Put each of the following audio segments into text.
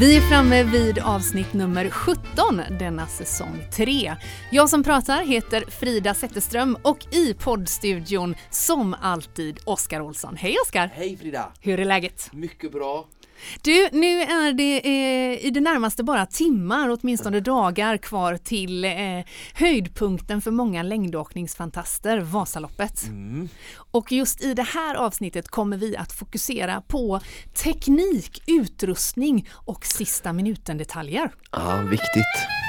Vi är framme vid avsnitt nummer 17 denna säsong 3. Jag som pratar heter Frida Zetterström och i poddstudion som alltid Oskar Olsson. Hej Oskar! Hej Frida! Hur är läget? Mycket bra. Du, nu är det eh, i det närmaste bara timmar, åtminstone dagar kvar till eh, höjdpunkten för många längdåkningsfantaster, Vasaloppet. Mm. Och just i det här avsnittet kommer vi att fokusera på teknik, utrustning och sista minuten-detaljer. Ja, viktigt.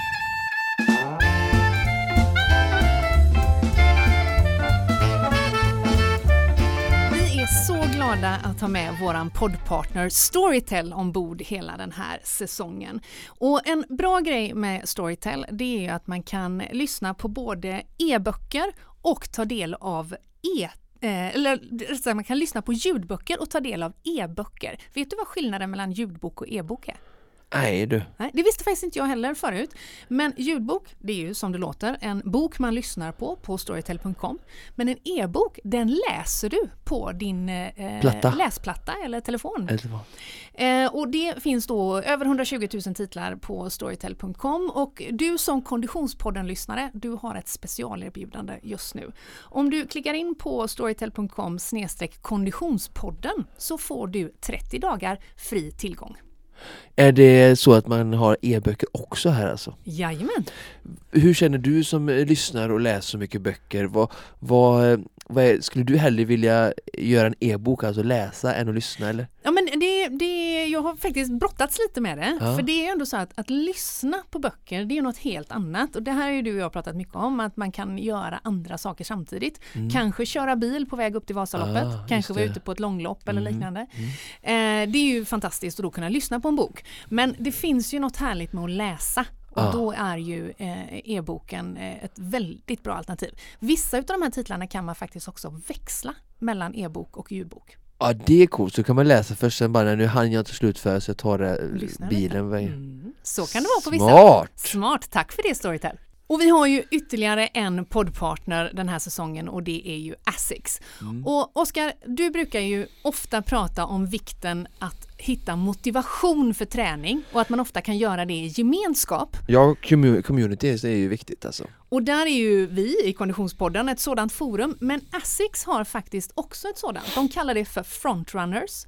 Glada att ha med våran poddpartner Storytel ombord hela den här säsongen. Och en bra grej med Storytel det är ju att man kan lyssna på både e-böcker och ta del av e eh, eller man kan lyssna på ljudböcker och ta del av e-böcker. Vet du vad skillnaden mellan ljudbok och e-bok är? Nej du. Nej, det visste faktiskt inte jag heller förut. Men ljudbok, det är ju som det låter en bok man lyssnar på på storytel.com. Men en e-bok, den läser du på din eh, Platta. läsplatta eller telefon. Eh, och det finns då över 120 000 titlar på storytel.com och du som Konditionspodden-lyssnare, du har ett specialerbjudande just nu. Om du klickar in på storytel.com konditionspodden så får du 30 dagar fri tillgång. Är det så att man har e-böcker också här alltså? Jajamän! Hur känner du som eh, lyssnar och läser så mycket böcker? Vad, vad, eh, vad är, skulle du hellre vilja göra en e-bok, alltså läsa, än att lyssna eller? Ja men det, det, jag har faktiskt brottats lite med det. Ja. För det är ju ändå så att, att lyssna på böcker det är något helt annat. Och det här har ju du och jag pratat mycket om, att man kan göra andra saker samtidigt. Kanske köra bil på väg upp till Vasaloppet, Mm. Ah, kanske vara ute på ett långlopp eller Mm, liknande. Eh, det är ju fantastiskt att då kunna lyssna på en bok. Men det finns ju något härligt med att läsa. Och Ah. då är ju eh, e-boken eh, ett väldigt bra alternativ. Vissa av de här titlarna kan man faktiskt också växla mellan e-bok och ljudbok. Ja det är coolt, så kan man läsa först sen bara, "Nej, nu hann jag inte slutföra så jag tar det, bilen. Mm. Så kan det vara på vissa. Smart! Smart, tack för det Storytel. Och vi har ju ytterligare en poddpartner den här säsongen och det är ju Asics. Och Oskar, du brukar ju ofta prata om vikten att hitta motivation för träning och att man ofta kan göra det i gemenskap. Ja, commu- community är ju viktigt alltså. Och där är ju vi i Konditionspodden ett sådant forum, men Asics har faktiskt också ett sådant. De kallar det för Frontrunners.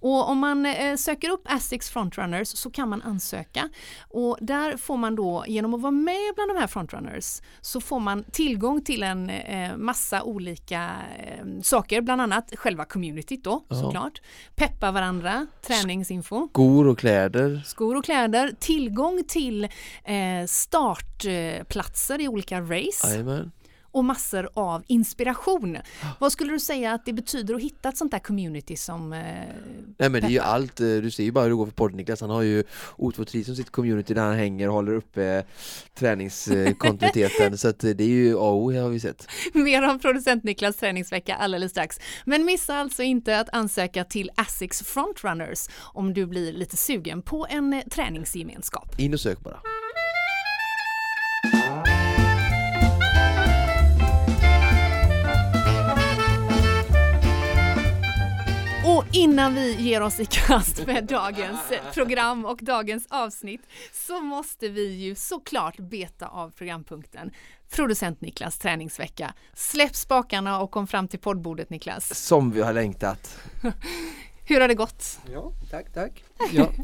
Och om man eh, söker upp Asics Frontrunners så kan man ansöka. Och där får man då, genom att vara med bland de här Frontrunners, så får man tillgång till en eh, massa olika eh, saker, bland annat själva communityt då såklart. Peppa varandra, träningsinfo Skor och kläder. skor och kläder, tillgång till eh, startplatser i olika race Jajamän. Och massor av inspiration. Vad skulle du säga att det betyder att hitta ett sånt där community som eh, Nej men det är ju allt, eh, du ser ju bara hur det går för podd-Niklas, han har ju O2 som sitt community där han hänger och håller uppe träningskontinuiteten så att eh, det är ju A och O har vi sett. mer av producent Niklas träningsvecka alldeles strax. Men missa alltså inte att ansöka till Asics Frontrunners om du blir lite sugen på en eh, träningsgemenskap. In och sök bara. Innan vi ger oss i kast med dagens program och dagens avsnitt så måste vi ju såklart beta av programpunkten Producent Niklas träningsvecka. Släpp spakarna och kom fram till poddbordet Niklas. Som vi har längtat. Hur har det gått? Ja, tack, tack. Ja.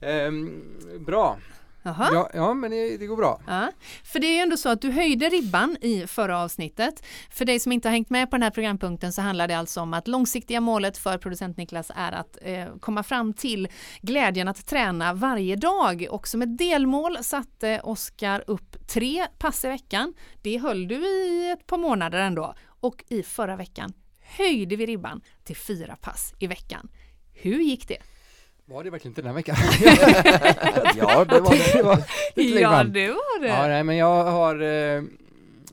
Ehm, bra. Jaha. Ja, ja, men det, det går bra. Ja, för det är ju ändå så att du höjde ribban i förra avsnittet. För dig som inte har hängt med på den här programpunkten så handlar det alltså om att långsiktiga målet för producent Niklas är att eh, komma fram till glädjen att träna varje dag. Och som ett delmål satte Oskar upp tre pass i veckan. Det höll du i ett par månader ändå. Och i förra veckan höjde vi ribban till fyra pass i veckan. Hur gick det? Var det verkligen inte den här veckan? Ja, det var det. det var längre fram. det var det. Ja, nej, men jag har eh,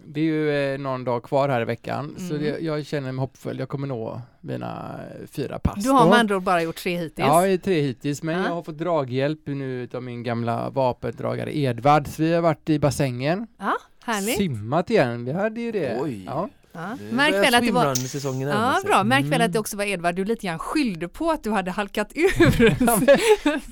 det är ju eh, någon dag kvar här i veckan så Mm. det, jag känner mig hoppfull. Jag kommer nå mina fyra pass. Du har med andra bara gjort tre hittills. Ja, tre hittills, men Ja. jag har fått draghjälp nu av min gamla vapendragare Edvard. Så vi har varit i bassängen, Ja, härligt. simmat igen. Vi hade ju det. Oj. Ja. Ja. Märk väl att det var swimrun-säsongen Ja, bra. Märk väl Mm. att det också var Edvard du lite grann skyllde på att du hade halkat ur.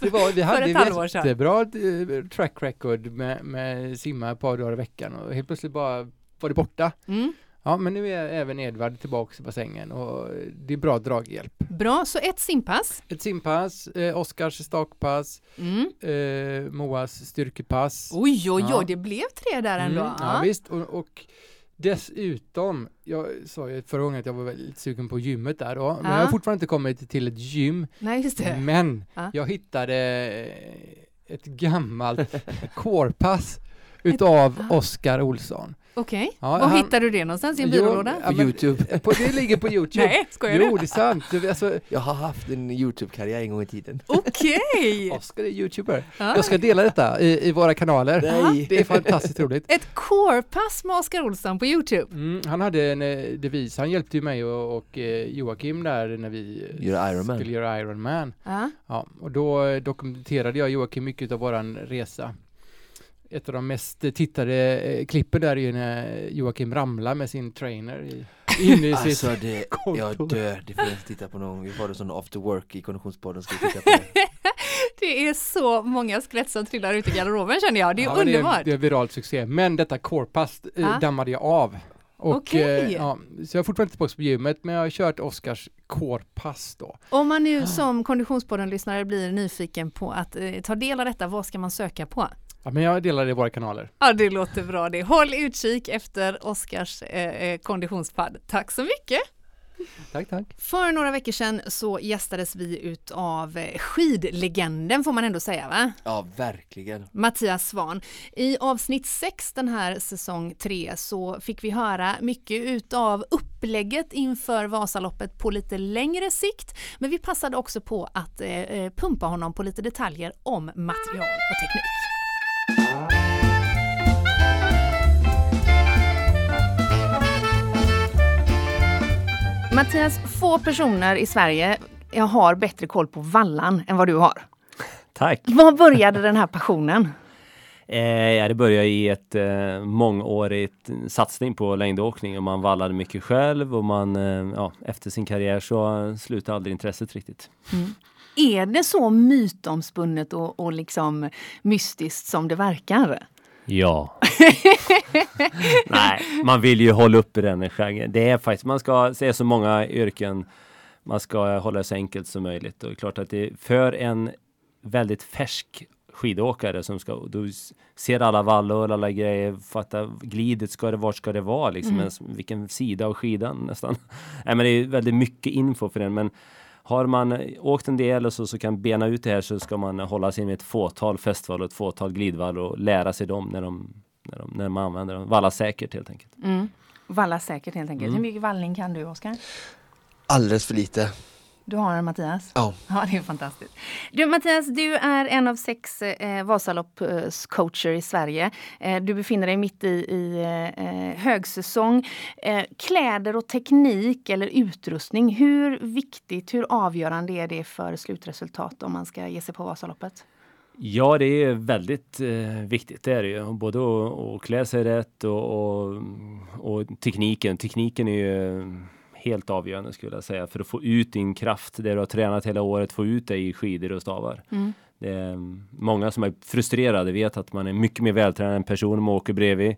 Det var, vi hade ett ju halvår sedan. jättebra eh, track record med, med simma ett par dagar i veckan och helt plötsligt bara var det borta. Mm. Ja, men nu är även Edvard tillbaks i bassängen och det är bra draghjälp. Bra, så ett simpass. Ett simpass, eh, Oskars stakpass, Mm. eh, Moas styrkepass. Oj, oj, oj, Ja. det blev tre där ändå. Mm, ja, visst, och, och dessutom, jag sa ju förra gången att jag var väldigt sugen på gymmet där då, men Ja. jag har fortfarande inte kommit till ett gym. Nej, just det. Men Ja. jag hittade eh, ett gammalt corepass utav Oskar Olsson. Okej, Ja, var han- hittar du det någonstans i en Jo, byrålåda? ja, men- Youtube. På, det ligger på Youtube. Nej, skojar Jo, du? det är sant. Alltså, Jag har haft en Youtube-karriär en gång i tiden. Okej! Oskar är youtuber. Ja. Jag ska dela detta i, i våra kanaler. Nej. Det är fantastiskt roligt. Ett core-pass med Oskar Olsson på Youtube. Mm, han hade en eh, devis, han hjälpte ju mig och, och eh, Joakim där när vi Göra Iron Man. skulle göra Iron Man. Ja. Ja, och då eh, dokumenterade jag Joakim mycket av våran resa. Ett av de mest tittade eh, klippen där är ju när Joakim ramlar med sin trainer i, in i sitt Alltså det, jag kontor. dör, det får jag inte titta på någon gång. Vi får det sån after work i Konditionspodden, ska vi titta på det. Det är så många skelett som trillar ut i garderoben känner jag. Det är Ja, det, är, underbart. en- det är en viral succé. Men detta corepass eh, Ja. dammade jag av. Och, Okej. eh, ja, så jag är fortfarande inte tillbaka på gymmet, men jag har kört Oskars corepass då. Om man Ah. nu som Konditionspodden-lyssnare blir nyfiken på att eh, ta del av detta, vad ska man söka på? Ja, men jag delar det i våra kanaler. Ja, det låter bra det. Håll utkik efter Oskars eh, eh, konditionspad. Tack så mycket! Tack, tack. För några veckor sedan så gästades vi ut av eh, skidlegenden får man ändå säga va? Ja, verkligen. Mattias Svan. I avsnitt 6 den här säsong 3 så fick vi höra mycket utav upplägget inför Vasaloppet på lite längre sikt. Men vi passade också på att eh, eh, pumpa honom på lite detaljer om material och teknik. Mattias, få personer i Sverige har bättre koll på vallan än vad du har. Tack! Var började den här passionen? Eh, ja, det började i ett eh, mångårigt satsning på längdåkning och man vallade mycket själv och man, eh, ja, efter sin karriär så slutade aldrig intresset riktigt. Är det så mytomspunnet och, och liksom mystiskt som det verkar? Ja. Nej, man vill ju hålla uppe den genren. Det är faktiskt, man ska se så många yrken, man ska hålla det så enkelt som möjligt och det är klart att det för en väldigt färsk skidåkare som ska, du ser alla vallor, alla grejer, fatta glidet, ska det, vart ska det vara liksom, Mm. vilken sida av skidan nästan. Nej men det är väldigt mycket info för den men har man åkt en del och så, så kan bena ut det här så ska man hålla sig med ett fåtal fästval och ett fåtal glidvall och lära sig dem när, de, när, de, när man använder dem. Valla säkert helt enkelt. Mm. Valla säkert helt enkelt. Mm. Hur mycket vallning kan du Oskar? Alldeles för lite. Du har en Mattias? Ja. Ja, det är fantastiskt. Du Mattias, du är en av sex eh, Vasaloppscoacher i Sverige. Eh, du befinner dig mitt i, i eh, högsäsong. Eh, kläder och teknik eller utrustning, hur viktigt, hur avgörande är det för slutresultat om man ska ge sig på Vasaloppet? Ja, det är väldigt eh, viktigt, det är det ju. Både att, att klä sig rätt och, och, och tekniken. Tekniken är ju helt avgörande skulle jag säga för att få ut din kraft, det du har tränat hela året, få ut det i skidor och stavar. Mm. Det är många som är frustrerade vet att man är mycket mer vältränad än person man åker bredvid.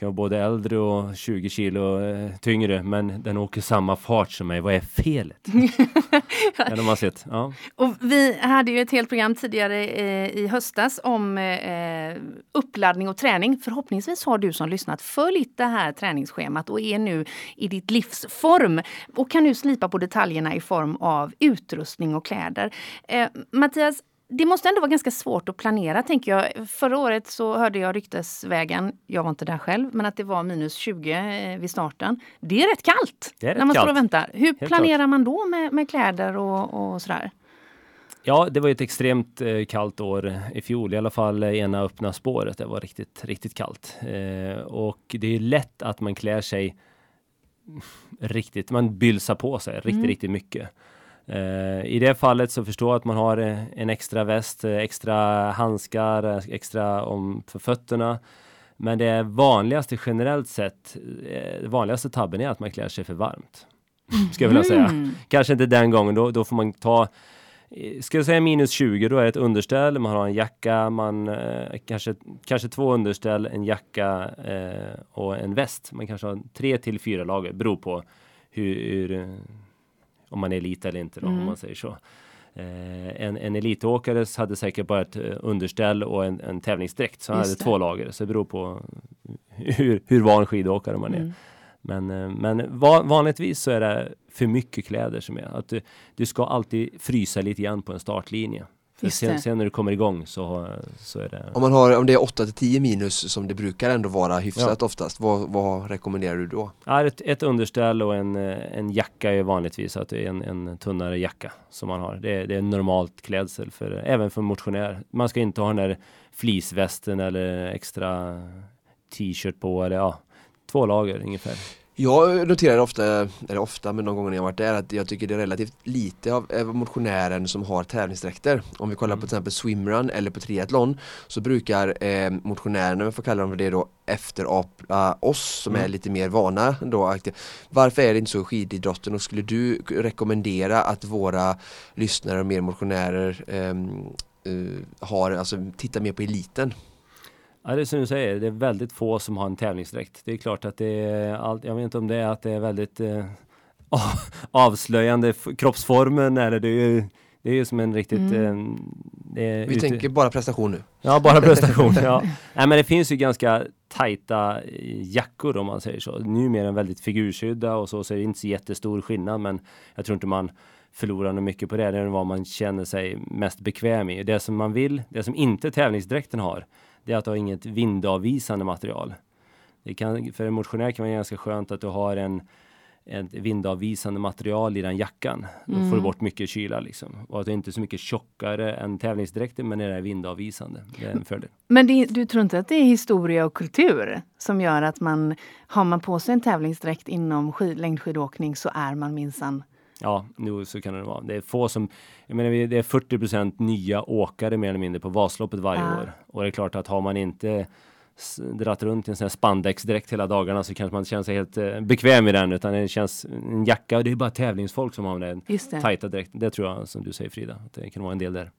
Kan vara både äldre och 20 kilo eh, tyngre, men den åker samma fart som mig. Vad är felet? Den har man sett. Ja. Och vi hade ju ett helt program tidigare eh, i höstas om eh, uppladdning och träning. Förhoppningsvis har du som lyssnat följt det här träningsschemat och är nu i ditt livsform och kan nu slipa på detaljerna i form av utrustning och kläder. Mattias, det måste ändå vara ganska svårt att planera tänker jag. Förra året så hörde jag ryktesvägen, jag var inte där själv, men att det var minus 20 eh, vid starten. Det är rätt kallt är rätt när man står och kallt. väntar. Hur Helt planerar man då med, med kläder och, och sådär? Ja, det var ett extremt eh, kallt år i fjol, i alla fall eh, ena öppna spåret. Det var riktigt, riktigt kallt. Eh, och det är lätt att man klär sig riktigt, man bylsar på sig riktigt, Mm. riktigt mycket. Eh, I det fallet så förstår jag att man har eh, en extra väst, eh, extra handskar, extra om för fötterna. Men det vanligaste generellt sett, det vanligaste tabben är att man klär sig för varmt. Ska jag vilja säga. Mm. Kanske inte den gången, då, då får man ta Ska jag säga minus 20, då är det ett underställ, man har en jacka, man kanske, kanske två underställ, en jacka eh, och en väst. Man kanske har tre till fyra lager, beror på hur, hur om man är elit eller inte då, Mm. om man säger så. Eh, en, en elitåkare hade säkert bara ett eh, underställ och en, en tävlingsdräkt, så han Just hade det. två lager. Så det beror på hur, hur van skidåkare man är. Mm. Men, eh, men va, vanligtvis så är det för mycket kläder som är. Att du, du ska alltid frysa lite grann på en startlinje. För sen, sen när du kommer igång så, så är det... Om man har, om det är 8 till 10 minus som det brukar ändå vara hyfsat oftast, vad, vad rekommenderar du då? Ja, ett, ett underställ och en, en jacka är vanligtvis att det är en, en tunnare jacka som man har. Det är, det är normalt klädsel för, även för motionär. Man ska inte ha den där fleecevästen eller extra t-shirt på eller ja, två lager ungefär. Jag noterar ofta, eller ofta, men någon gång när jag varit där, att jag tycker det är relativt lite av motionären som har tävlingsdräkter. Om vi kollar på till exempel swimrun eller på triathlon så brukar eh, motionärerna, om jag får kalla dem för det då, efterapa oss som är Mm. lite mer vana då. Varför är det inte så i skididrotten och skulle du rekommendera att våra lyssnare och mer motionärer ehm, eh, har, alltså tittar mer på eliten? Ja, det är som du säger, det är väldigt få som har en tävlingsdräkt. Det är klart att det är allt, jag vet inte om det är att det är väldigt eh, avslöjande kroppsformen eller det är ju det är ju som en riktigt... Mm. Eh, är Vi ute- tänker bara prestation nu. Ja, bara prestation. ja. Nej, men det finns ju ganska tajta eh, jackor om man säger så. Numera väldigt figursydda och så, så är det inte så jättestor skillnad, men jag tror inte man förlorar något mycket på det. Det är vad man känner sig mest bekväm i. Det som man vill, det som inte tävlingsdräkten har, det är att ha inget vindavvisande material. Det kan, för en motionär kan vara ganska skönt att du har en ett vindavvisande material i den jackan. Då får du Mm. bort mycket kyla liksom. Och att det inte är så mycket tjockare än tävlingsdräkten men det är vindavvisande. Det är en fördel. Men det, du tror inte att det är historia och kultur som gör att man har man på sig en tävlingsdräkt inom skid, längdskidåkning så är man minsann Ja, nu så kan det vara. Det är få som, jag menar det är 40% nya åkare mer eller mindre på Vasaloppet varje Ja. år. Och det är klart att har man inte dratt runt i en sån här spandexdräkt hela dagarna så kanske man känner sig helt eh, bekväm i den utan det känns en jacka och det är bara tävlingsfolk som har den tajta dräkten. Det tror jag som du säger Frida, att det kan vara en del där.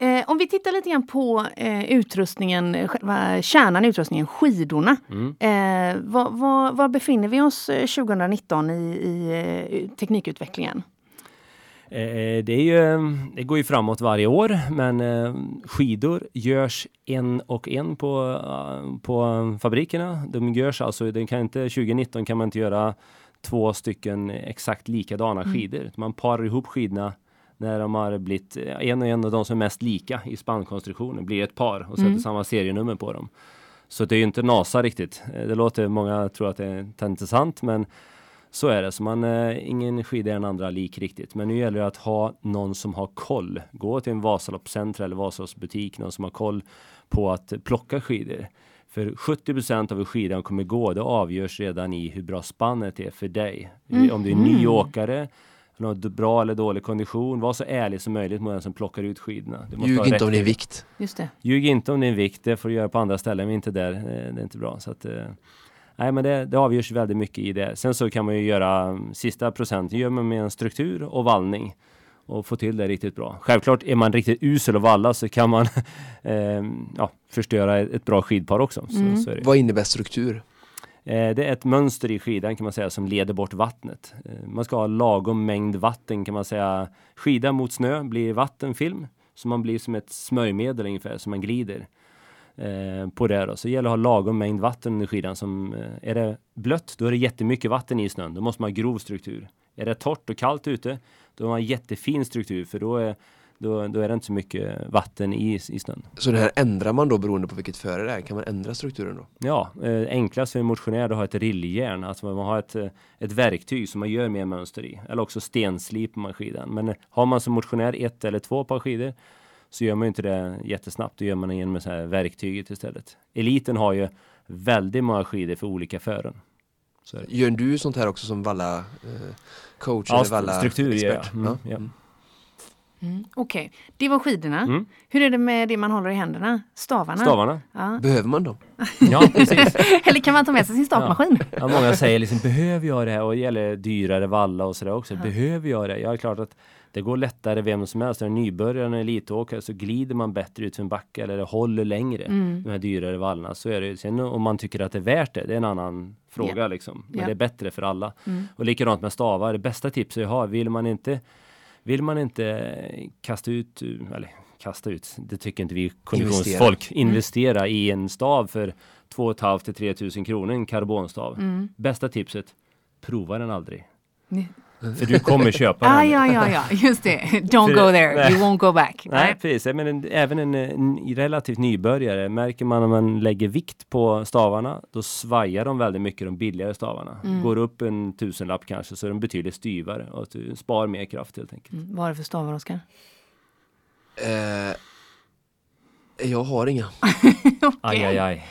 Eh, om vi tittar lite grann på eh, utrustningen, eh, själva kärnan i utrustningen, skidorna. Mm. Eh, vad, vad, vad befinner vi oss eh, 2019 i, i eh, teknikutvecklingen? Eh, det, ju, det går ju framåt varje år, men eh, skidor görs en och en på, eh, på fabrikerna. De görs alltså, den kan inte, 2019 kan man inte göra två stycken exakt likadana Mm. skidor. Man parar ihop skidorna när de har blivit eh, en och en av de som är mest lika i spannkonstruktionen blir ett par och sätter Mm. samma serienummer på dem. Så det är ju inte NASA riktigt. Eh, Det låter, många tror att det är inte sant, men så är det. Så man, eh, ingen skida är den andra lik riktigt. Men nu gäller det att ha någon som har koll. Gå till en Vasaloppscentra eller Vasaloppsbutik, någon som har koll på att plocka skidor. För 70% av hur skidan kommer gå, det avgörs redan i hur bra spannet är för dig. Mm. Om du är ny åkare, har du bra eller dålig kondition, var så ärlig som möjligt mot den som plockar ut skidorna. Du måste Ljug inte om din vikt. Just det. Ljug inte om din vikt, det får du göra på andra ställen, men inte där. Eh, Det är inte bra. Så att, eh, nej, men det, det avgörs väldigt mycket i det. Sen så kan man ju göra mm, sista procenten gör man med en struktur och vallning och få till det riktigt bra. Självklart är man riktigt usel och valla så kan man eh, ja, förstöra ett ett bra skidpar också. Så, Mm. så är det. Vad innebär struktur? Eh, det är ett mönster i skidan kan man säga som leder bort vattnet. Eh, man ska ha lagom mängd vatten kan man säga. Skida mot snö blir vattenfilm. Så man blir som ett smörjmedel ungefär, så man glider eh, på det. Då. Så det gäller att ha lagom mängd vatten under skidan. Som, eh, är det blött, då är det jättemycket vatten i snön. Då måste man ha grov struktur. Är det torrt och kallt ute, då har man jättefin struktur. För då är, då, då är det inte så mycket vatten i, i snön. Så det här ändrar man då beroende på vilket före det är? Kan man ändra strukturen då? Ja, eh, enklast för en motionär är att ha ett rilljärn, alltså man har ett, eh, ett verktyg som man gör mer mönster i. Eller också stenslipar man skidan. Men eh, har man som motionär ett eller två par skidor så gör man inte det jättesnabbt. Då gör man det genom så här verktyget istället. Eliten har ju väldigt många skidor för olika fören. Gör du sånt här också som valla eh, coach Ja, eller valla struktur gör jag. Mm, ja. Mm. Mm. Okej, det var skidorna. Mm. Hur är det med det man håller i händerna? Stavarna? Stavarna. Ja. Behöver man dem? Ja, precis. Eller kan man ta med sig sin stavmaskin? Ja, många säger liksom, behöver jag det? Och det gäller dyrare valla och sådär också. Behöver jag det? Ja, det är klart att det går lättare vem som helst. När en nybörjare, en elitåkare så glider man bättre ut för en backe eller det håller längre. Mm. De här dyrare vallarna. Så är det. Sen om man tycker att det är värt det, det är en annan fråga liksom. Men Ja. det är bättre för alla. Mm. Och likadant med stavar. Det bästa tipset jag har, vill man inte vill man inte kasta ut, eller kasta ut, det tycker inte vi konditionsfolk, investera, Mm. i en stav för 2 500 till 3 000 kronor, en karbonstav. Mm. Bästa tipset, prova den aldrig. Nej. För du kommer köpa Ah, den. ja, ja, ja, just det. Don't go there, Nej. you won't go back. Nej, precis. Men en, även en, en relativt nybörjare, märker man om man lägger vikt på stavarna, då svajar de väldigt mycket, de billigare stavarna. Mm. Går upp en tusenlapp kanske, så är de betydligt styvare och du spar mer kraft helt enkelt. Mm, vad är det för stavar, Oskar? Eh, jag har inga. Aj, aj, aj.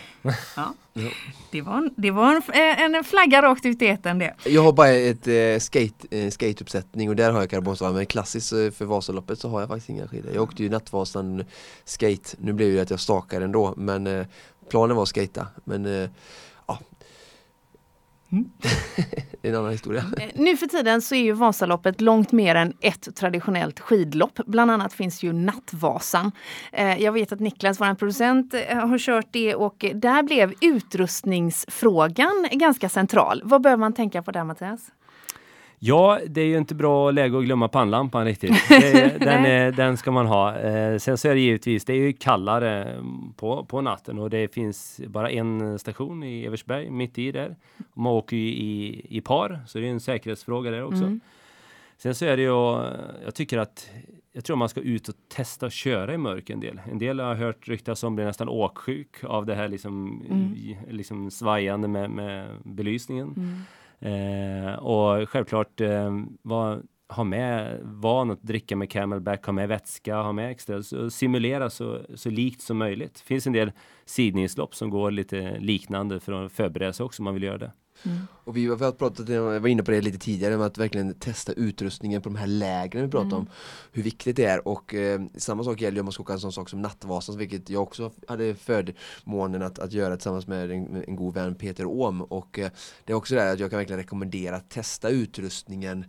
Det var, en, det var en, en flagga rakt ut i etern det. Jag har bara ett eh, skate, eh, skateuppsättning och där har jag karbonstavar men klassiskt eh, för Vasaloppet så har jag faktiskt inga skidor. Jag åkte ju Nattvasan skate, nu blev det att jag stakade ändå men eh, planen var att skata. Men eh, Det är en annan historia. Eh, Nu för tiden så är ju Vasaloppet långt mer än ett traditionellt skidlopp. Bland annat finns ju Nattvasan. Eh, Jag vet att Niklas, vår producent, eh, har kört det och där blev utrustningsfrågan ganska central. Vad behöver man tänka på där Mattias? Ja, det är ju inte bra läge att glömma pannlampan riktigt. Det, den, är, den ska man ha. Eh, sen så är det givetvis, det är ju kallare mm, på, på natten och det finns bara en station i Eversberg, mitt i där. Man åker ju i, i par, så det är en säkerhetsfråga där också. Mm. Sen så är det ju, jag tycker att jag tror man ska ut och testa att köra i mörker en del. En del har jag hört ryktas om blir nästan åksjuk av det här liksom, Mm. liksom svajande med, med belysningen. Mm. Eh, och självklart eh, var, ha med van att dricka med camelback, ha med vätska, ha med extra, så simulera så, så likt som möjligt. Det finns en del sidningslopp som går lite liknande för att förbereda sig också om man vill göra det. Och vi har pratat, jag var inne på det lite tidigare, med att verkligen testa utrustningen på de här lägren vi pratar om. Hur viktigt det är och eh, samma sak gäller om man ska åka en sån sak som Nattvasan, vilket jag också hade förmånen att, att göra tillsammans med en, en god vän Peter Åhm och eh, det är också det att jag kan verkligen rekommendera att testa utrustningen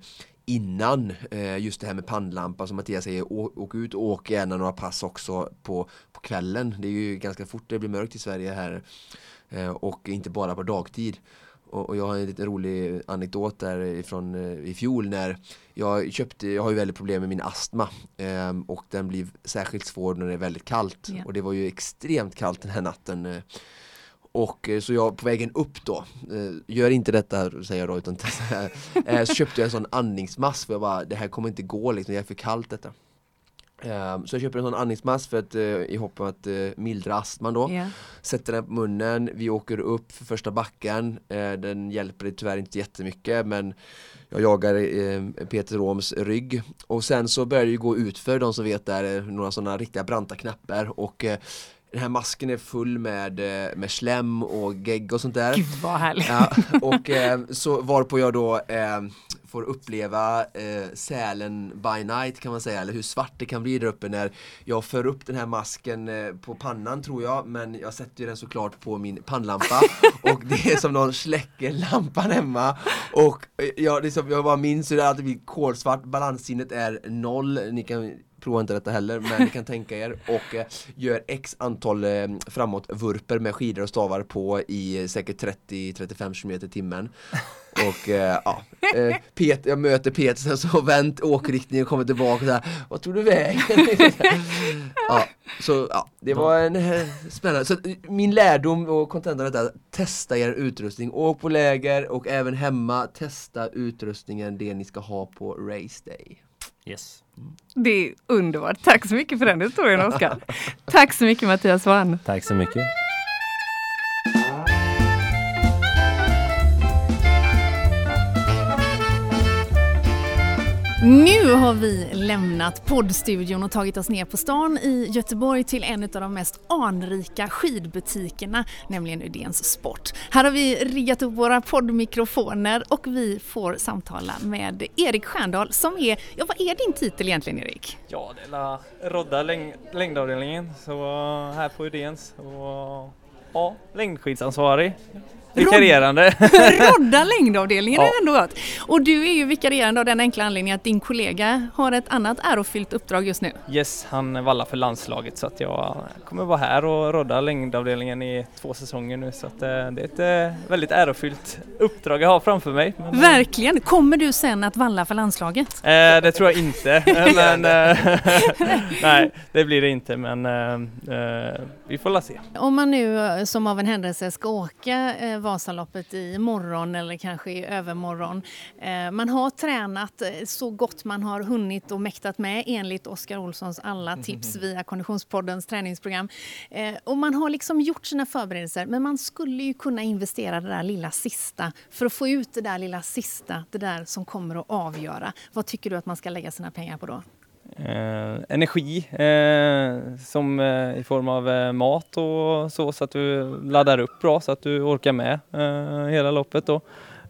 innan eh, just det här med pannlampa som Mattias säger, åk ut och åk gärna några pass också på, på kvällen. Det är ju ganska fort det blir mörkt i Sverige här eh, och inte bara på dagtid. Och, jag har en liten rolig anekdot där ifrån eh, i fjol när jag köpte, jag har ju väldigt problem med min astma eh, och den blir särskilt svår när det är väldigt kallt Ja. och det var ju extremt kallt den här natten eh, och eh, så jag på vägen upp då, gör inte detta säger jag då utan så köpte jag en sån andningsmask för jag bara, det här kommer inte gå liksom, det är för kallt detta. Eh, Så jag köper en sån andningsmask för att, eh, i hopp om att eh, mildra astman då. Ja. Sätter den på munnen, vi åker upp för första backen. Eh, Den hjälper tyvärr inte jättemycket men Jag jagar Peter Roms rygg. Och sen så börjar det ju gå ut för de som vet där Några sådana riktiga branta knappar och Den här masken är full med, eh, med slem och gegg och sånt där. Gud vad härligt. Ja, och eh, så varpå jag då eh, får uppleva eh, Sälen by night kan man säga, eller hur svart det kan bli där uppe när jag för upp den här masken eh, på pannan tror jag, men jag sätter den såklart på min pannlampa och det är som någon släcker lampan hemma. Och eh, jag, liksom, jag bara minns hur det alltid blir kolsvart, balanssinnet är noll, ni kan prova inte detta heller, men ni kan tänka er och eh, gör x antal eh, framåt vurper med skidor och stavar på i eh, säkert 30-35 km i timmen och eh, ja, eh, Pet, jag möter Peter sen så vänt åkriktningen och kommer tillbaka så här, Vad tog du vägen? ja, så ja, det var en eh, spännande, så eh, min lärdom och kontentan av detta, testa er utrustning, åk på läger och även hemma, testa utrustningen, det ni ska ha på race day. Yes. Det är underbart. Tack så mycket för den historien Oskar. Tack så mycket Mattias Wann. Tack så mycket. Nu har vi lämnat poddstudion och tagit oss ner på stan i Göteborg till en av de mest anrika skidbutikerna, nämligen Udens Sport. Här har vi riggat upp våra poddmikrofoner och vi får samtala med Erik Stjärndal som är, ja vad är din titel egentligen Erik? Ja, det är la rodda läng längdavdelningen, så eh, här på Udens och ja, längdskidsansvarig. Vikarierande. Rodda längdavdelningen ja. är ändå gott. Och du är ju vikarierande av den enkla anledningen att din kollega har ett annat ärofyllt uppdrag just nu. Yes, han vallar för landslaget så att jag kommer vara här och rodda längdavdelningen i två säsonger nu så att eh, det är ett eh, väldigt ärofyllt uppdrag jag har framför mig. Men, eh, Verkligen! Kommer du sen att valla för landslaget? Eh, det tror jag inte, men nej det blir det inte men eh, vi får la se. Om man nu som av en händelse ska åka Vasaloppet i morgon eller kanske i övermorgon. Eh, man har tränat eh, så gott man har hunnit och mäktat med enligt Oskar Olssons alla tips via Konditionspoddens träningsprogram. Eh, och man har liksom gjort sina förberedelser men man skulle ju kunna investera det där lilla sista för att få ut det där lilla sista, det där som kommer att avgöra. Vad tycker du att man ska lägga sina pengar på då? Eh, energi eh, som eh, i form av eh, mat och så, så att du laddar upp bra så att du orkar med eh, hela loppet. Då.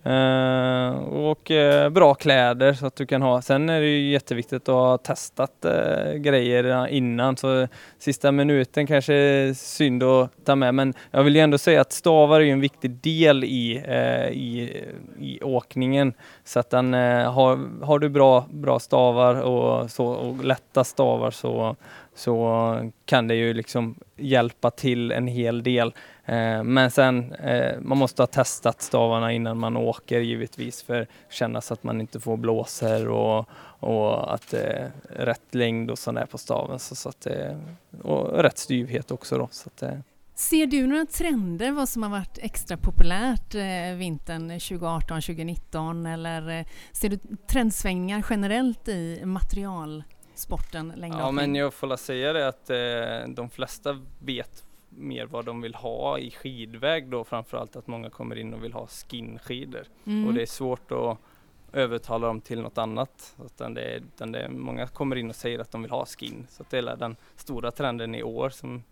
Uh, och uh, bra kläder så att du kan ha. Sen är det ju jätteviktigt att ha testat uh, grejer innan så sista minuten kanske är synd att ta med men jag vill ju ändå säga att stavar är en viktig del i, i, i åkningen. Så att den, har, har du bra, bra stavar och, så, och lätta stavar så, så kan det ju liksom hjälpa till en hel del. Eh, men sen, eh, man måste ha testat stavarna innan man åker givetvis för att känna så att man inte får blåser och, och att det är rätt längd och sådär på staven. Så, så att, eh, och rätt styvhet också då. Så att, eh. Ser du några trender vad som har varit extra populärt eh, vintern 2018-2019 eller ser du trendsvängningar generellt i material materialsporten längdåkning? Ja men jag får säga det att eh, de flesta vet mer vad de vill ha i skidväg då framförallt att många kommer in och vill ha skinskidor mm. och det är svårt att övertala dem till något annat. Utan det utan det många kommer in och säger att de vill ha skin så det är den stora trenden i år som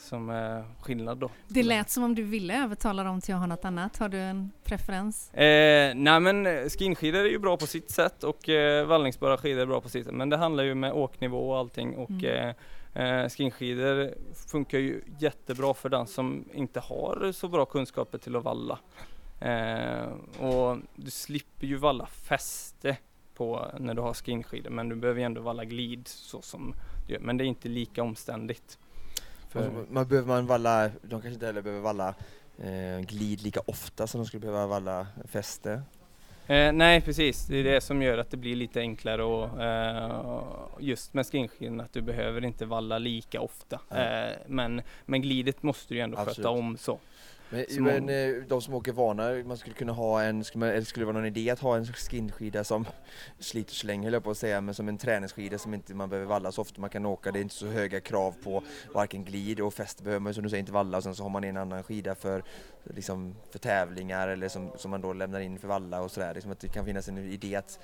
som är skillnad då. Det lät som om du ville övertala dem till att ha något annat. Har du en preferens? Eh, nej men skinskidor är ju bra på sitt sätt och eh, vallningsbara skidor är bra på sitt sätt. Men det handlar ju med åknivå och allting och mm. eh, Eh, skinskidor funkar ju jättebra för den som inte har så bra kunskaper till att valla. Eh, och du slipper ju valla fäste på när du har skinskidor men du behöver ju ändå valla glid så som du gör. Men det är inte lika omständigt. För... Alltså, man behöver man valla, de kanske inte heller behöver valla eh, glid lika ofta som de skulle behöva valla fäste. Eh, nej precis, det är det som gör att det blir lite enklare och eh, just med skinskinn att du behöver inte valla lika ofta. Eh, men, men glidet måste du ändå Absolut. sköta om så. Men, men eh, de som åker vana, man skulle kunna ha en, eller skulle det vara någon idé att ha en skinskida som sliter så länge höll jag på att säga, men som en träningsskida som inte man behöver valla så ofta man kan åka. Det är inte så höga krav på varken glid och fäste behöver man som du säger inte valla och sen så har man en annan skida för, liksom, för tävlingar eller som, som man då lämnar in för valla och sådär. Liksom att det kan finnas en idé att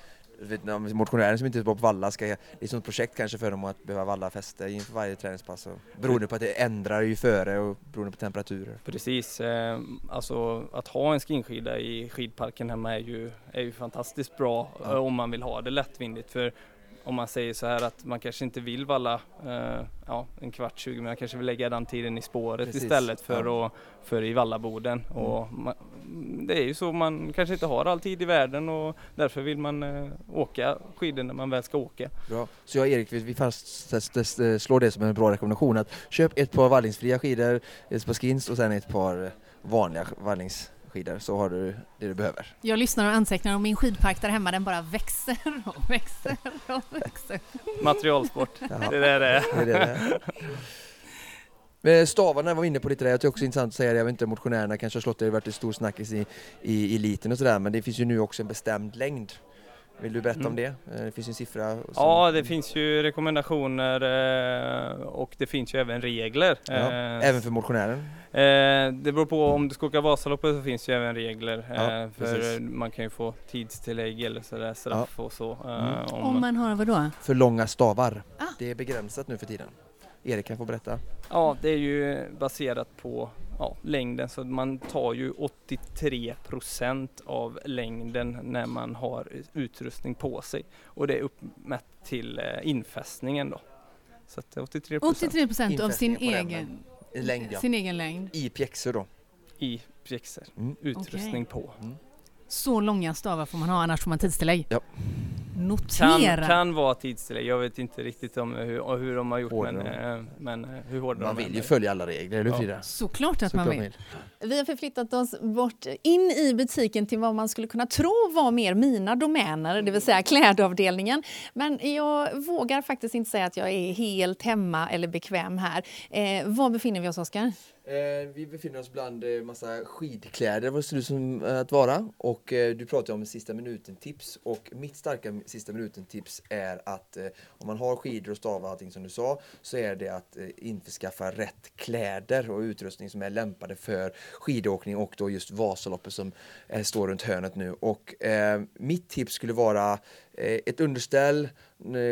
motionären som inte är på valla ska, det är som ett projekt kanske för dem att behöva valla fäste inför varje träningspass. Och, beroende på att det ändrar ju före och beroende på temperaturer. Precis, eh, alltså att ha en skinskida i skidparken hemma är ju, är ju fantastiskt bra ja. Om man vill ha det lättvindigt. För om man säger så här att man kanske inte vill valla eh, ja, en kvart, 20 men man kanske vill lägga den tiden i spåret Precis. istället för, ja. att, för i vallaboden. Mm. Och man, det är ju så, man kanske inte har all tid i världen och därför vill man eh, åka skidor när man väl ska åka. Bra. Så jag Erik, vi fastslår det som en bra rekommendation att köp ett par vallningsfria skidor, ett par skins och sen ett par vanliga vallnings skidor så har du det du behöver. Jag lyssnar och antecknar och min skidpark där hemma den bara växer och växer och växer. Materialsport, det är det det är. Det är Men stavarna var vi inne på lite där, jag tycker också det är intressant att säga det, jag vet inte motionärerna kanske har slått det, det har varit en stor snackis i, i eliten och sådär men det finns ju nu också en bestämd längd Vill du berätta Mm. om det? Eh, Det finns ju en siffra. som- Ja, det finns ju rekommendationer eh, och det finns ju även regler. Ja, Eh, Även för motionären? Eh, det beror på om du ska åka Vasaloppet så finns ju även regler. Ja, eh, för precis. man kan ju få tidstillägg eller sådär straff och så. Mm. om, Om man har vad då? För långa stavar. Ah. Det är begränsat nu för tiden. Erik kan få berätta. Ja, det är ju baserat på ja, längden så man tar ju 83% av längden när man har utrustning på sig och det är uppmätt till eh, infästningen då. Så att 83 83 procent av sin egen, längd ja. sin egen längd. I pjäxor då. i pjäxor, Mm. utrustning på. Så långa stavar får man ha annars får man tidstillägg. Ja. Kan, Notera! kan vara tidstillägg, jag vet inte riktigt om hur, hur de har gjort Hårdare. men, eh, men eh, hur hårda Man de vill ju följa alla regler, eller hur Ja. Frida? Såklart att man Såklart vill. Vi har förflyttat oss bort in i butiken till vad man skulle kunna tro var mer mina domäner, det vill säga klädavdelningen. Men jag vågar faktiskt inte säga att jag är helt hemma eller bekväm här. Eh, var befinner vi oss, Oskar? Eh, vi befinner oss bland eh, massa skidkläder, vad ser det ut som eh, att vara. Och eh, du pratar om sista minuten-tips. Och mitt starka sista minuten-tips är att eh, om man har skidor och stavar och allting som du sa, så är det att eh, införskaffa rätt kläder och utrustning som är lämpade för skidåkning och då just Vasaloppet som eh, står runt hörnet nu. Och eh, mitt tips skulle vara Eh, ett underställ,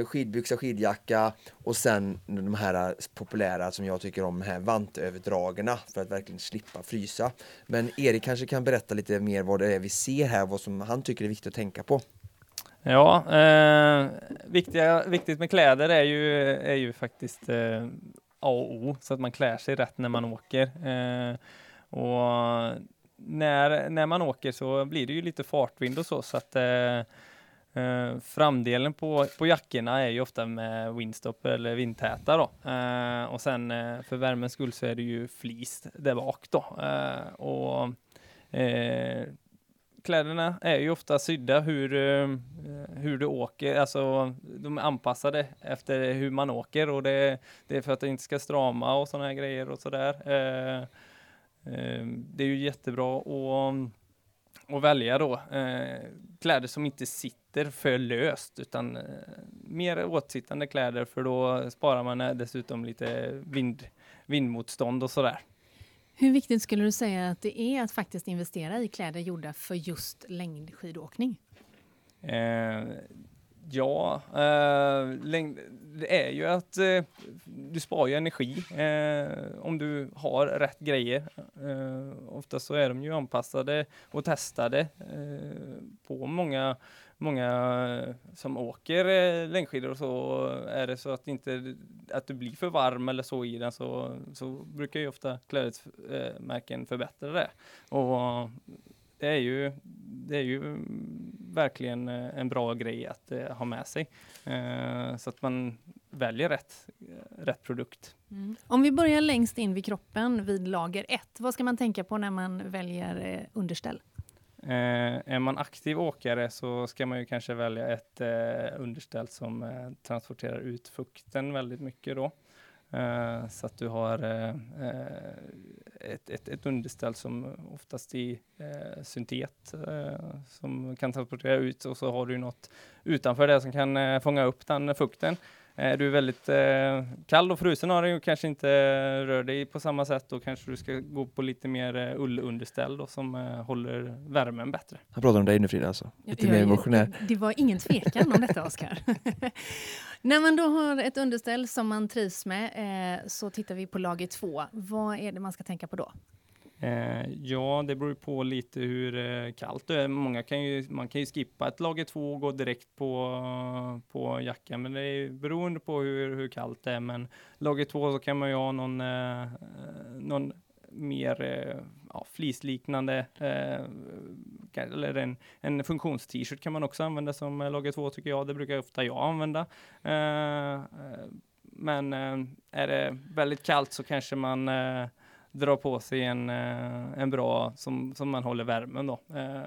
skidbyxa, skidjacka och sen de här populära som jag tycker om, här vantöverdragen för att verkligen slippa frysa. Men Erik kanske kan berätta lite mer vad det är vi ser här, vad som han tycker är viktigt att tänka på. Ja, eh, viktiga, viktigt med kläder är ju, är ju faktiskt eh, A och O, så att man klär sig rätt när man åker. Eh, och när, när man åker så blir det ju lite fartvind och så, så att eh, eh, framdelen på, på jackorna är ju ofta med windstop eller vindtäta då. Eh, och sen eh, för värmens skull så är det ju flis där bak då. Eh, och eh, kläderna är ju ofta sydda hur, eh, hur du åker, alltså de är anpassade efter hur man åker och det, det är för att det inte ska strama och sådana här grejer och sådär. Eh, eh, det är ju jättebra och att välja då eh, kläder som inte sitter för löst utan eh, mer åtsittande kläder för då sparar man eh, dessutom lite vind, vindmotstånd och sådär. Hur viktigt skulle du säga att det är att faktiskt investera i kläder gjorda för just längdskidåkning? Eh, ja, eh, det är ju att eh, du sparar ju energi eh, om du har rätt grejer. Eh, oftast så är de ju anpassade och testade eh, på många Många som åker eh, längdskidor och så är det så att inte att du blir för varm eller så i den så, så brukar ju ofta klädesmärken förbättra det. Och det är ju, det är ju verkligen eh, en bra grej att eh, ha med sig. Eh, så att man väljer rätt, rätt produkt. Mm. Om vi börjar längst in vid kroppen vid lager 1, vad ska man tänka på när man väljer eh, underställ? Är man aktiv åkare så ska man ju kanske välja ett underställ som transporterar ut fukten väldigt mycket då. Eh, så att du har eh, ett, ett, ett underställ som oftast i eh, syntet som kan transportera ut och så har du något utanför det som kan fånga upp den fukten. Är du väldigt eh, kall och frusen har du kanske inte rör dig på samma sätt då kanske du ska gå på lite mer eh, ullunderställ då, som eh, håller värmen bättre. Han pratar om dig nu Frida alltså. Lite Jag- mer jag- emotionär. Det var ingen tvekan om detta, Oskar. När man då har ett underställ som man trivs med eh, så tittar vi på lager 2. Vad är det man ska tänka på då? Eh, ja, det beror ju på lite hur eh, kallt det är. Många kan ju, man kan ju skippa ett lager två och gå direkt på, på jackan, men det är ju beroende på hur, hur kallt det är. Men lager två så kan man ju ha någon, eh, någon mer eh, ja, fleeceliknande, eh, eller en, en funktions-t-shirt kan man också använda som eh, lager två tycker jag. Det brukar ofta jag använda. Eh, eh, men eh, är det väldigt kallt så kanske man eh, dra på sig en, eh, en bra som, som man håller värmen då. Eh,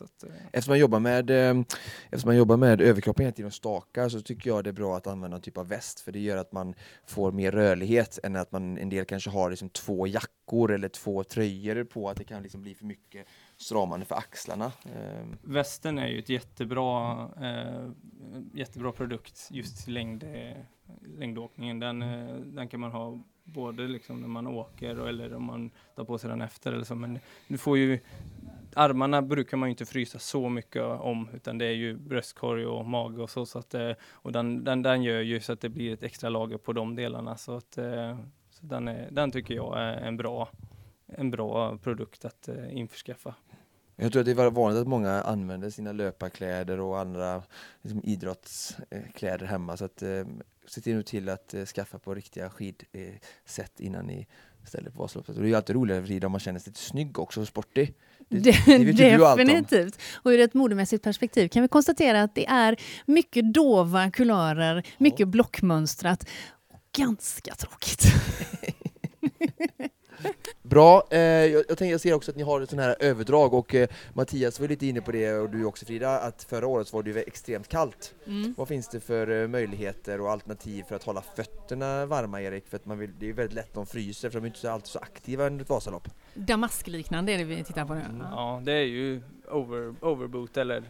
att, eh, Eftersom man jobbar med, eftersom man jobbar med överkroppen hela tiden och stakar så tycker jag det är bra att använda en typ av väst för det gör att man får mer rörlighet än att man en del kanske har liksom två jackor eller två tröjor på att det kan liksom bli för mycket stramande för axlarna. Västen är ju ett jättebra, eh, jättebra produkt just till längd, längdåkningen. Den, den kan man ha både liksom när man åker och, eller om man tar på sig den efter eller så. Men du får ju, armarna brukar man ju inte frysa så mycket om utan det är ju bröstkorg och mage och så. så att, eh, och den, den, den gör ju så att det blir ett extra lager på de delarna. Så, att, eh, så den, är, den tycker jag är en bra, en bra produkt att eh, införskaffa. Jag tror att det var vanligt att många använder sina löparkläder och andra liksom, idrottskläder hemma. Så att, eh, se till nu till att eh, skaffa på riktiga skidset innan ni ställer på Vasaloppet. Och det är ju alltid roligare att rida om man känner sig lite snygg också och sportig. Det, Det, det vet ju du allt om. definitivt. Och ur ett modemässigt perspektiv kan vi konstatera att det är mycket dova kulörer, mycket blockmönstrat och ganska tråkigt. Bra, eh, jag, jag, tänker, jag ser också att ni har ett sån här överdrag och eh, Mattias var lite inne på det och du också Frida, att förra året var det ju extremt kallt. Mm. Vad finns det för eh, möjligheter och alternativ för att hålla fötterna varma Erik? För att man vill, det är ju väldigt lätt de fryser för de är inte så, alltid så aktiva under ett Vasalopp. Damaskliknande är det vi tittar på nu. Ja, det är ju over, overboot eller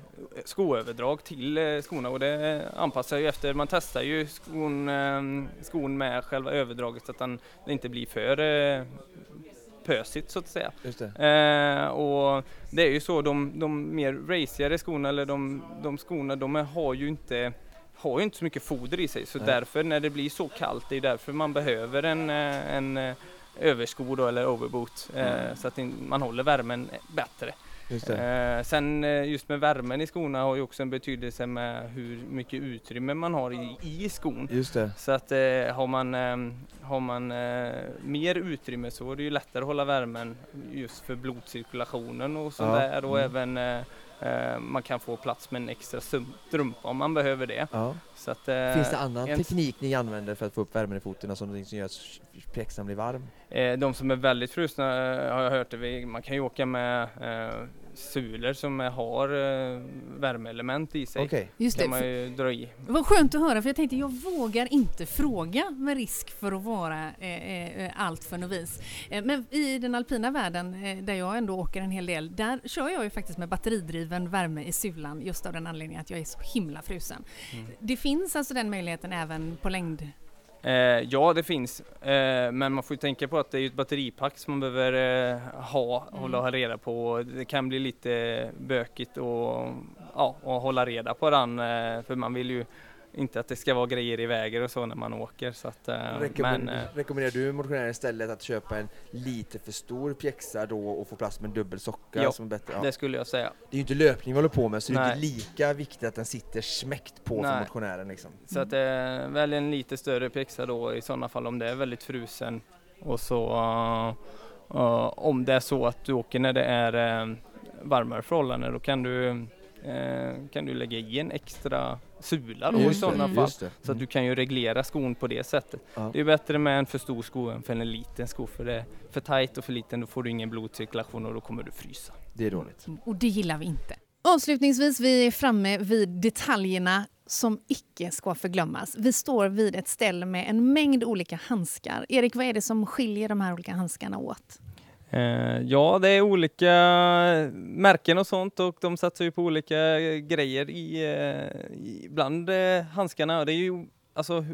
skoöverdrag till eh, skorna och det anpassar ju efter, man testar ju skon, eh, skon med själva överdraget så att den, inte blir för eh, pösigt så att säga. Det. Eh, och det är ju så, de, de mer racigare skorna eller de, de skorna de har ju inte har ju inte så mycket foder i sig så Nej. därför när det blir så kallt, det är därför man behöver en, eh, en eh, översko då, eller overboot eh, så att man håller värmen bättre. Just det. Eh, sen eh, just med värmen i skorna har ju också en betydelse med hur mycket utrymme man har i, i skon. Just det. Så att eh, har man, eh, har man eh, mer utrymme så är det ju lättare att hålla värmen just för blodcirkulationen och sånt Ja, där och mm. även eh, man kan få plats med en extra strumpa om man behöver det. Ja. Så att, Finns det annan en- teknik ni använder för att få upp värmen i foten, alltså någonting som gör att pjäxan blir varm? De som är väldigt frusna har jag hört det, man kan ju åka med sulor som har eh, värmeelement i sig. Okej. Just kan det. man ju dra i. Vad skönt att höra för jag tänkte jag vågar inte fråga med risk för att vara eh, eh, allt för novis. Eh, men i den alpina världen eh, där jag ändå åker en hel del, där kör jag ju faktiskt med batteridriven värme i sulan just av den anledningen att jag är så himla frusen. Det finns alltså den möjligheten även på längd? Eh, ja, det finns, eh, men man får ju tänka på att det är ett batteripack som man behöver eh, ha, hålla Mm. reda på. Det kan bli lite bökigt och, ja, och hålla reda på den, eh, för man vill ju inte att det ska vara grejer i vägen och så när man åker. Så att, eh, Rekommend- men, eh, Rekommenderar du motionären istället att köpa en lite för stor pjäxa då och få plats med en dubbel socka Ja, som är bättre? Ja. det skulle jag säga. Det är ju inte löpning vi håller på med så det är Nej. inte lika viktigt att den sitter smäckt på för Nej. motionären liksom. Så att eh, välj en lite större pjäxa då i sådana fall om det är väldigt frusen. Och så eh, eh, om det är så att du åker när det är eh, varmare förhållanden då kan du, kan du lägga i en extra sula då i sådana Mm. fall. Så att du kan ju reglera skon på det sättet. Ja. Det är bättre med en för stor sko än för en liten sko för det är för tajt och för liten då får du ingen blodcirkulation och då kommer du frysa. Det är dåligt. Och det gillar vi inte. Avslutningsvis, vi är framme vid detaljerna som icke ska förglömmas. Vi står vid ett ställe med en mängd olika handskar. Erik, vad är det som skiljer de här olika handskarna åt? Eh, ja, det är olika märken och sånt och de satsar ju på olika grejer i, eh, i bland eh, handskarna. Det är ju, alltså,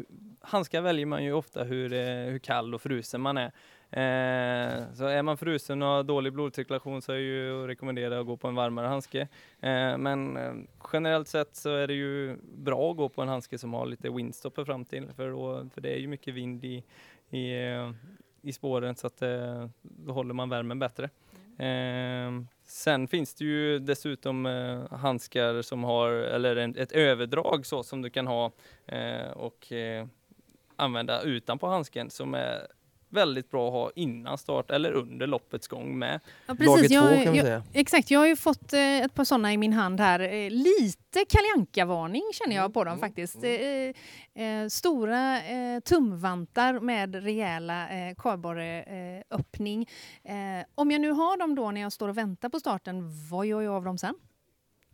handskar väljer man ju ofta hur, eh, hur kall och frusen man är. Eh, så är man frusen och har dålig blodcirkulation så är det ju att rekommendera att gå på en varmare handske. Eh, men eh, generellt sett så är det ju bra att gå på en handske som har lite windstopper fram till för, då, för det är ju mycket vind i, i, eh, i spåren så att eh, då håller man värmen bättre. Eh, sen finns det ju dessutom eh, handskar som har, eller en, ett överdrag så som du kan ha eh, och eh, använda utanpå handsken som är väldigt bra att ha innan start eller under loppets gång med. Ja, två Jag, kan vi jag, säga. exakt, jag har ju fått eh, ett par sådana i min hand här. Eh, lite Kalle varning känner jag på dem faktiskt. Eh, eh, stora eh, tumvantar med rejäla eh, kardborreöppning. Eh, om jag nu har dem då när jag står och väntar på starten, vad gör jag av dem sen?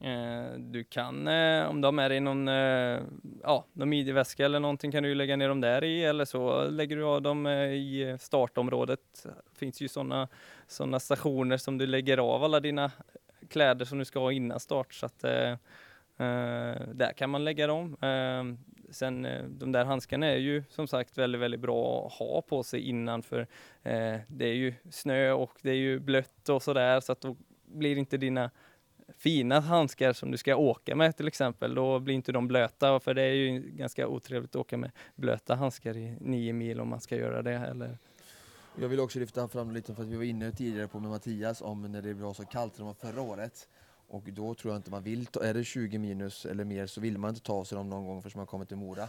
Eh, du kan, eh, om du har med dig någon, eh, ja, någon midjeväska eller någonting kan du ju lägga ner dem där i eller så lägger du av dem i startområdet. Det finns ju sådana såna stationer som du lägger av alla dina kläder som du ska ha innan start så att eh, där kan man lägga dem. Ehm, eh, sen de där handskarna är ju som sagt väldigt, väldigt bra att ha på sig innan för eh, det är ju snö och det är ju blött och sådär så att då blir inte dina fina handskar som du ska åka med till exempel, då blir inte de blöta för det är ju ganska otrevligt att åka med blöta handskar i nio mil om man ska göra det. Eller Jag vill också lyfta fram lite för att vi var inne tidigare på med Mattias om när det var så kallt som det var förra året. Och då tror jag inte man vill ta, är det 20 minus eller mer så vill man inte ta sig dem någon gång förrän man kommer till Mora.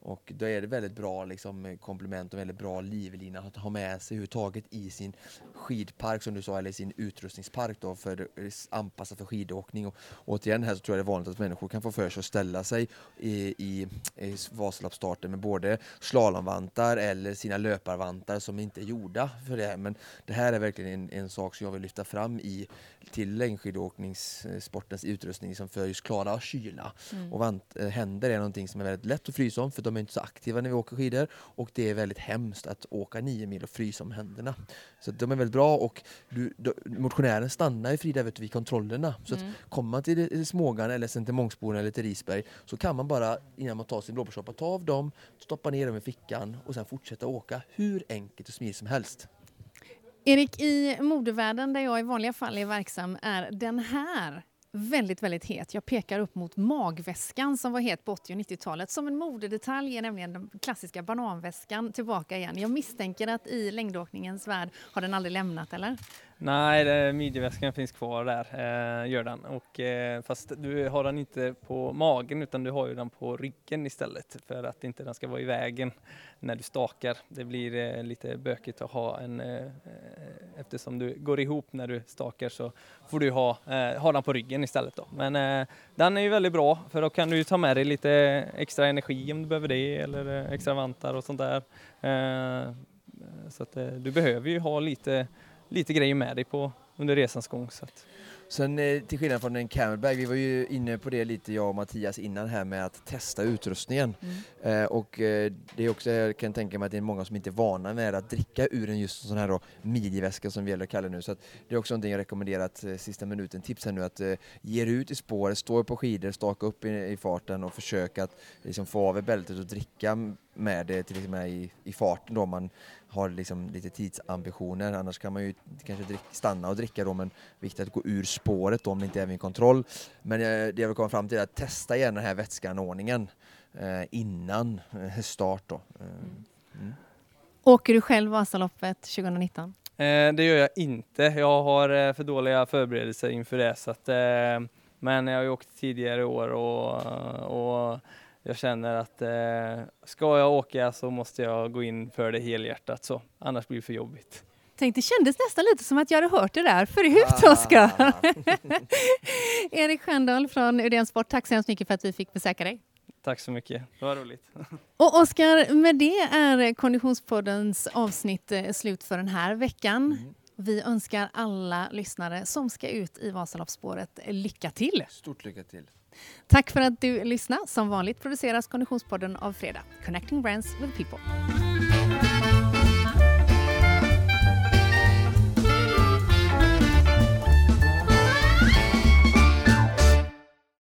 Och då är det väldigt bra liksom, komplement och väldigt bra livlina att ha med sig överhuvudtaget i sin skidpark som du sa, eller sin utrustningspark då för anpassat för skidåkning. Och återigen här så tror jag det är vanligt att människor kan få för sig att ställa sig i, i, i Vasaloppsstarten med både slalomvantar eller sina löparvantar som inte är gjorda för det. Men det här är verkligen en, en sak som jag vill lyfta fram i till längdskidåkningssportens utrustning som för just klara kyla. Mm. Och vant, eh, händer är någonting som är väldigt lätt att frysa om för de är inte så aktiva när vi åker skidor och det är väldigt hemskt att åka nio mil och frysa om händerna. Så de är väldigt bra och du, du, motionären stannar ju Frida vet, vid kontrollerna. Så mm. att kommer man till Smågan eller sen till Mångsboden eller till Risberg så kan man bara innan man tar sin blåbärssoppa ta av dem, stoppa ner dem i fickan och sen fortsätta åka hur enkelt och smidigt som helst. Erik, i modevärlden där jag i vanliga fall är verksam är den här väldigt, väldigt het. Jag pekar upp mot magväskan som var het på 80 och 90-talet. Som en modedetalj är nämligen den klassiska bananväskan tillbaka igen. Jag misstänker att i längdåkningens värld har den aldrig lämnat, eller? Nej, midjeväskan finns kvar där, eh, gör den. Och, eh, fast du har den inte på magen utan du har ju den på ryggen istället för att inte den ska vara i vägen när du stakar. Det blir eh, lite bökigt att ha en, eh, eh eftersom du går ihop när du stakar så får du ha, eh, ha den på ryggen istället. Då. Men eh, den är ju väldigt bra för då kan du ta med dig lite extra energi om du behöver det eller eh, extra vantar och sånt där. Eh, så att du behöver ju ha lite lite grejer med dig på under resans gång. Så att. Sen eh, till skillnad från en camelbag, vi var ju inne på det lite jag och Mattias innan här med att testa utrustningen. Mm. Eh, och eh, det är också, jag kan tänka mig att det är många som inte är vana med att dricka ur en just sån här då, midjeväska som vi gäller att kalla nu. Så det är också någonting jag rekommenderar att eh, sista minuten tips här nu att eh, ge ut i spåret, stå på skidor, staka upp i, i farten och försöka att liksom, få av bältet och dricka med det till exempel i, i farten då man har liksom lite tidsambitioner. Annars kan man ju kanske drick, stanna och dricka då, men viktigt att gå ur spåret då om det inte är vid kontroll. Men jag, det jag vill komma fram till är att testa gärna den här vätskeanordningen eh, innan eh, start då. Eh, mm. Åker du själv Vasaloppet 2019? Eh, det gör jag inte. Jag har eh, för dåliga förberedelser inför det. Så att, eh, men jag har ju åkt tidigare år och, och jag känner att eh, ska jag åka så måste jag gå in för det helhjärtat så annars blir det för jobbigt. Tänk, det kändes nästan lite som att jag hade hört det där förut, ah. Oskar. Erik Sköndal från Udén Sport, tack så hemskt mycket för att vi fick besöka dig. Tack så mycket, det var roligt. Och Oskar, med det är Konditionspoddens avsnitt eh, slut för den här veckan. Mm. Vi önskar alla lyssnare som ska ut i Vasaloppsspåret lycka till. Stort lycka till. Tack för att du lyssnade. Som vanligt produceras Konditionspodden av Fredag. Connecting Brands with People.